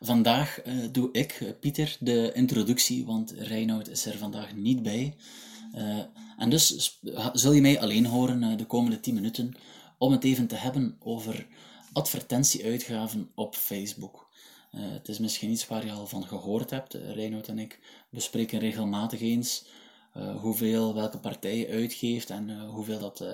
Vandaag uh, doe ik, uh, Pieter, de introductie, want Reinoud is er vandaag niet bij. Uh, en dus zul je mij alleen horen de komende 10 minuten om het even te hebben over advertentieuitgaven op Facebook. het is misschien iets waar je al van gehoord hebt. Reinoud en ik bespreken regelmatig eens hoeveel welke partij uitgeeft en hoeveel dat,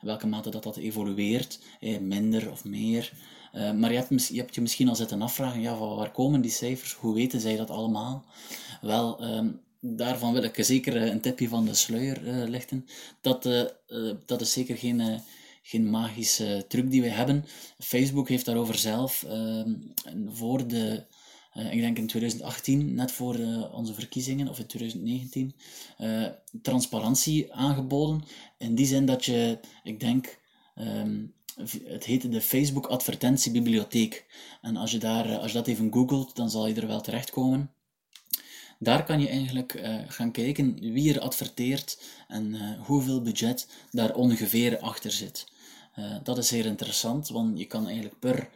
welke mate dat, dat evolueert, minder of meer. Uh, maar je hebt, je hebt, je misschien al zitten afvragen, ja, waar komen die cijfers? Hoe weten zij dat allemaal? Wel, um, daarvan wil ik zeker eh, een tipje van de sluier uh, lichten. Dat, dat is zeker geen, geen magische truc die we hebben. Facebook heeft daarover zelf ehm, voor de, ik denk in 2018, net voor onze verkiezingen, of in 2019, transparantie aangeboden. In die zin dat je, ik denk, um, het heette de Facebook Advertentiebibliotheek. En als je, daar, eh, als je dat even googelt, dan zal je er wel terechtkomen. Daar kan je eigenlijk gaan kijken wie er adverteert en hoeveel budget daar ongeveer achter zit. Dat is zeer interessant, want je kan eigenlijk per,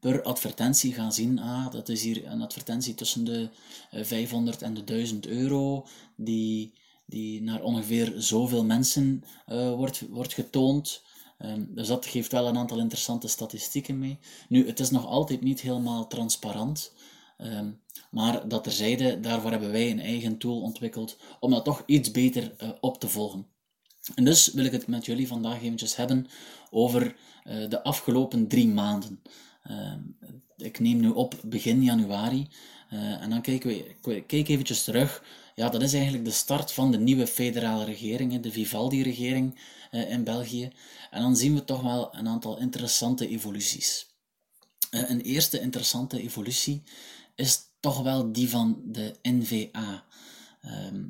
per advertentie gaan zien, ah, dat is hier een advertentie tussen de 500 en de 1000 euro, die, die naar ongeveer zoveel mensen wordt, wordt getoond. Um, dus dat geeft wel een aantal interessante statistieken mee. Nu, het is nog altijd niet helemaal transparant. Um, maar dat terzijde, daarvoor hebben wij een eigen tool ontwikkeld om dat toch iets beter uh, op te volgen. En dus wil ik het met jullie vandaag eventjes hebben over de afgelopen drie maanden. Uh, ik neem nu op begin januari uh, en dan kijken we, kijk eventjes terug. Ja, dat is eigenlijk de start van de nieuwe federale regering, de Vivaldi-regering uh, in België. En dan zien we toch wel een aantal interessante evoluties. Uh, een eerste interessante evolutie is toch wel die van de NVA. Ehm,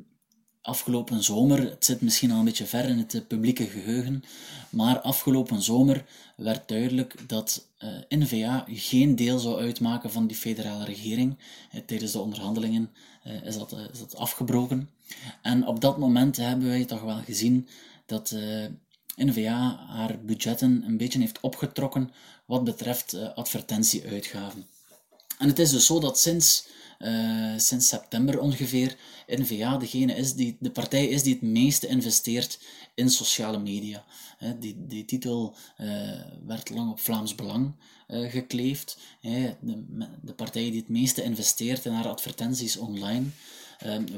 afgelopen zomer, het zit misschien al een beetje ver in het publieke geheugen, maar afgelopen zomer werd duidelijk dat eh, NVA geen deel zou uitmaken van die federale regering. Uh, tijdens de onderhandelingen uh, is, dat, is dat afgebroken. En op dat moment hebben wij toch wel gezien dat NVA haar budgetten een beetje heeft opgetrokken wat betreft advertentieuitgaven. En het is dus zo dat sinds, uh, sinds september ongeveer NVA degene is die, de partij is die het meeste investeert in sociale media. Uh, die, die titel werd lang op Vlaams Belang gekleefd. De, de partij die het meeste investeert in haar advertenties online.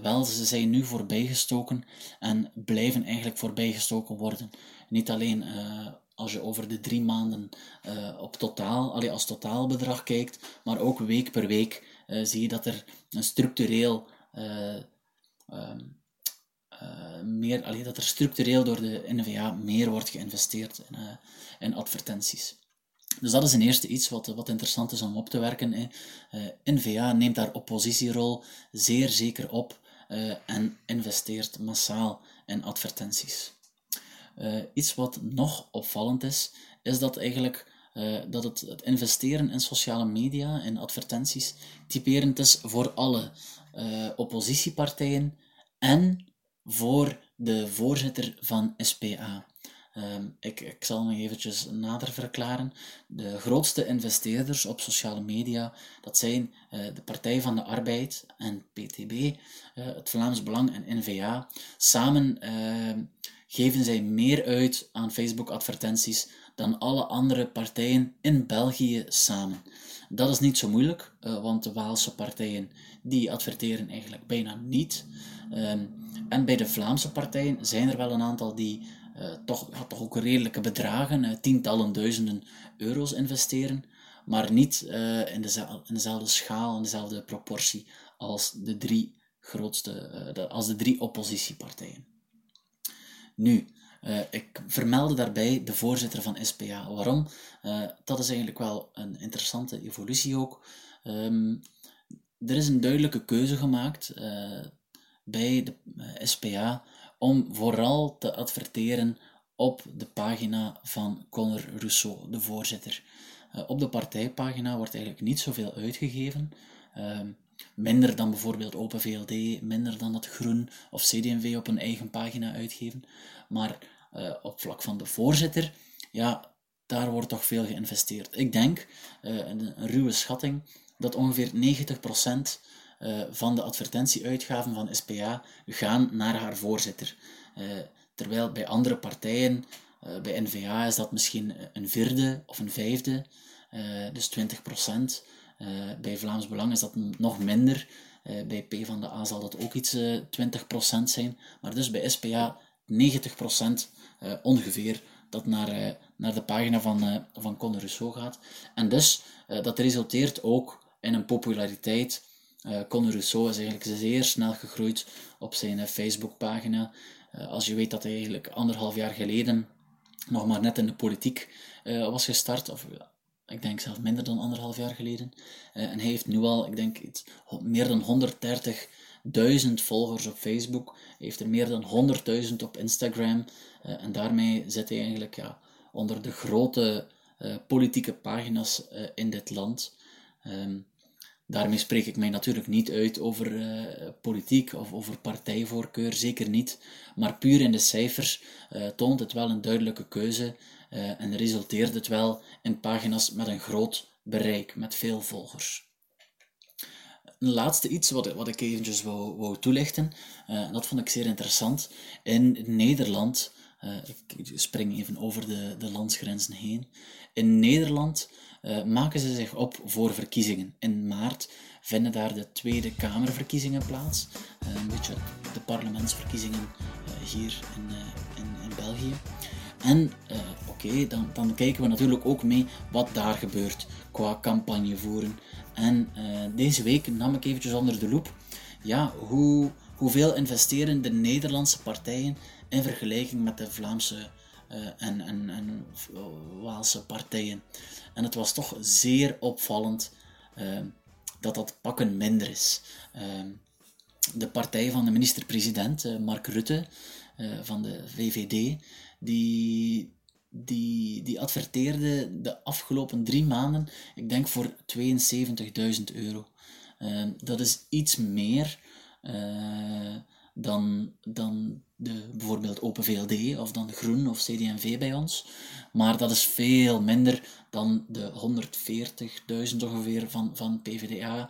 wel, ze zijn nu voorbijgestoken en blijven eigenlijk voorbijgestoken worden. Niet alleen uh, als je over de drie maanden uh, op totaal, allee, als totaalbedrag kijkt, maar ook week per week uh, zie je dat er een structureel um, meer, allee, dat er structureel door de NVA meer wordt geïnvesteerd in, in advertenties. Dus dat is een eerste iets wat, wat interessant is om op te werken. Hè. NVA neemt daar oppositierol zeer zeker op en investeert massaal in advertenties. Uh, iets wat nog opvallend is, is dat eigenlijk uh, dat het, het, investeren in sociale media en advertenties typerend is voor alle uh, oppositiepartijen en voor de voorzitter van SPA. Um, ik, ik, zal me eventjes nader verklaren. De grootste investeerders op sociale media, dat zijn uh, de Partij van de Arbeid en PTB, het Vlaams Belang en NVA. Samen uh, geven zij meer uit aan Facebook-advertenties dan alle andere partijen in België samen. Dat is niet zo moeilijk, uh, want de Waalse partijen die adverteren eigenlijk bijna niet. Um, en bij de Vlaamse partijen zijn er wel een aantal die uh, toch, toch ook redelijke bedragen, uh, tientallen duizenden euro's investeren, maar niet in, in dezelfde schaal, in dezelfde proportie als de drie grootste, als de drie oppositiepartijen. Nu, uh, ik vermeldde daarbij de voorzitter van SPA. Waarom? Uh, dat is eigenlijk wel een interessante evolutie ook. Um, er is een duidelijke keuze gemaakt uh, bij de SPA om vooral te adverteren op de pagina van Conor Rousseau, de voorzitter. op de partijpagina wordt eigenlijk niet zoveel uitgegeven. Ehm, minder dan bijvoorbeeld Open VLD, minder dan dat Groen of CD&V op een eigen pagina uitgeven. Maar uh, op vlak van de voorzitter, ja, daar wordt toch veel geïnvesteerd. Ik denk, uh, een, ruwe schatting, dat ongeveer 90% uh, van de advertentieuitgaven van SPA gaan naar haar voorzitter. Terwijl bij andere partijen, bij NVA is dat misschien een vierde of een vijfde, dus 20%. Bij Vlaams Belang is dat nog minder. bij P van de A zal dat ook iets 20% zijn. Maar dus bij SPA 90% ongeveer dat naar, naar de pagina van, van Conor Rousseau gaat. En dus dat resulteert ook in een populariteit uh, Conor Rousseau is eigenlijk zeer snel gegroeid op zijn Facebookpagina. Uh, als je weet dat hij eigenlijk anderhalf jaar geleden nog maar net in de politiek was gestart, of ik denk zelfs minder dan anderhalf jaar geleden. en hij heeft nu al, ik denk, iets, meer dan 130.000 volgers op Facebook. Hij heeft er meer dan 100.000 op Instagram. en daarmee zit hij eigenlijk ja, onder de grote politieke pagina's in dit land. Um, Daarmee spreek ik mij natuurlijk niet uit over politiek of over partijvoorkeur, zeker niet. Maar puur in de cijfers toont het wel een duidelijke keuze uh, en resulteert het wel in pagina's met een groot bereik, met veel volgers. Een laatste iets wat, wat ik eventjes wou, wou toelichten, dat vond ik zeer interessant. In Nederland, ik spring even over de, de landsgrenzen heen. In Nederland uh, maken ze zich op voor verkiezingen. In maart vinden daar de Tweede Kamerverkiezingen plaats. Uh, een beetje de parlementsverkiezingen uh, hier in, in, in, België. En oké, dan, dan kijken we natuurlijk ook mee wat daar gebeurt qua campagne voeren. En deze week nam ik eventjes onder de loep ja, hoe, hoeveel investeren de Nederlandse partijen in vergelijking met de Vlaamse en, en, en Waalse partijen. En het was toch zeer opvallend dat dat pakken minder is. De partij van de minister-president, Mark Rutte, van de VVD, die, die, die adverteerde de afgelopen drie maanden, ik denk voor 72.000 euro. Uh, dat is iets meer eh, dan, dan de, bijvoorbeeld Open VLD of dan Groen of CD&V bij ons. Maar dat is veel minder dan de 140.000 ongeveer van, van PvdA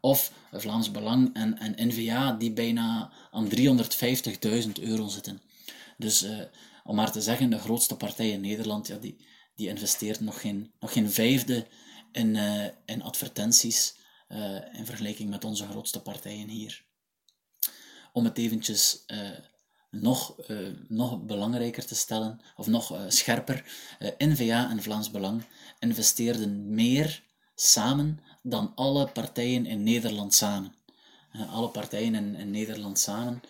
of Vlaams Belang en, en NVA die bijna aan 350.000 euro zitten. Dus uh, om maar te zeggen, de grootste partij in Nederland, ja, die, die investeert nog geen, nog geen vijfde in, uh, in advertenties uh, in vergelijking met onze grootste partijen hier. Om het eventjes nog, uh, nog belangrijker te stellen, of nog scherper, eh, NVA en Vlaams Belang investeerden meer samen dan alle partijen in Nederland samen. alle partijen in, in, Nederland samen,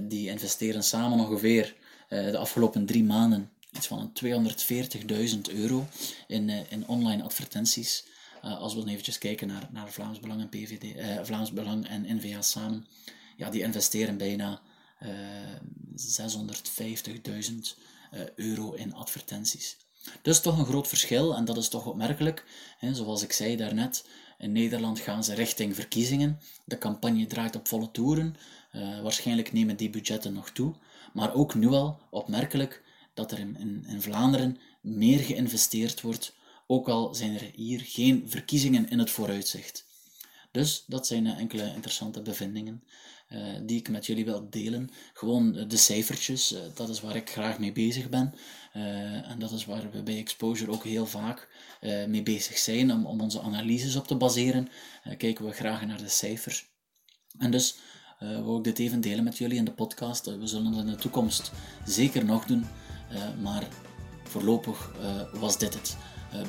die investeren samen ongeveer de afgelopen drie maanden iets van 240.000 euro in, in online advertenties. als we dan eventjes kijken naar, naar Vlaams Belang en PVD, Vlaams Belang en NVA samen, ja, die investeren bijna 650.000 eh, euro in advertenties. Dus toch een groot verschil en dat is toch opmerkelijk. Zoals ik zei daarnet, in Nederland gaan ze richting verkiezingen. De campagne draait op volle toeren. Waarschijnlijk nemen die budgetten nog toe. Maar ook nu al opmerkelijk dat er in, in, Vlaanderen meer geïnvesteerd wordt, ook al zijn er hier geen verkiezingen in het vooruitzicht. Dus dat zijn enkele interessante bevindingen. Eh, die ik met jullie wil delen. Gewoon eh, de cijfertjes, eh, dat is waar ik graag mee bezig ben. en dat is waar we bij Exposure ook heel vaak mee bezig zijn, om, om onze analyses op te baseren. kijken we graag naar de cijfers. En dus wil ik dit even delen met jullie in de podcast. we zullen het in de toekomst zeker nog doen, maar voorlopig was dit het.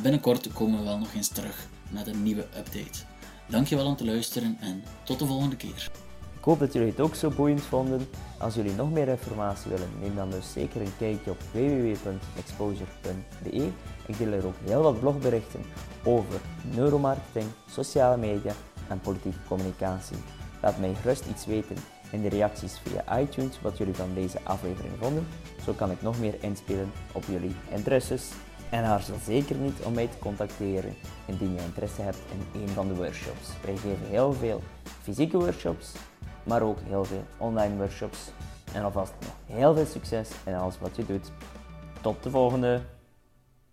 binnenkort komen we wel nog eens terug met een nieuwe update. Dankjewel om te luisteren en tot de volgende keer. Ik hoop dat jullie het ook zo boeiend vonden. Als jullie nog meer informatie willen, neem dan dus zeker een kijkje op www.exposure.be. Ik deel er ook heel wat blogberichten over neuromarketing, sociale media en politieke communicatie. Laat mij gerust iets weten in de reacties via iTunes wat jullie van deze aflevering vonden. Zo kan ik nog meer inspelen op jullie interesses. En aarzel zeker niet om mij te contacteren indien je interesse hebt in een van de workshops. Wij geven heel veel fysieke workshops maar ook heel veel online workshops. En alvast nog heel veel succes in alles wat je doet. Tot de volgende!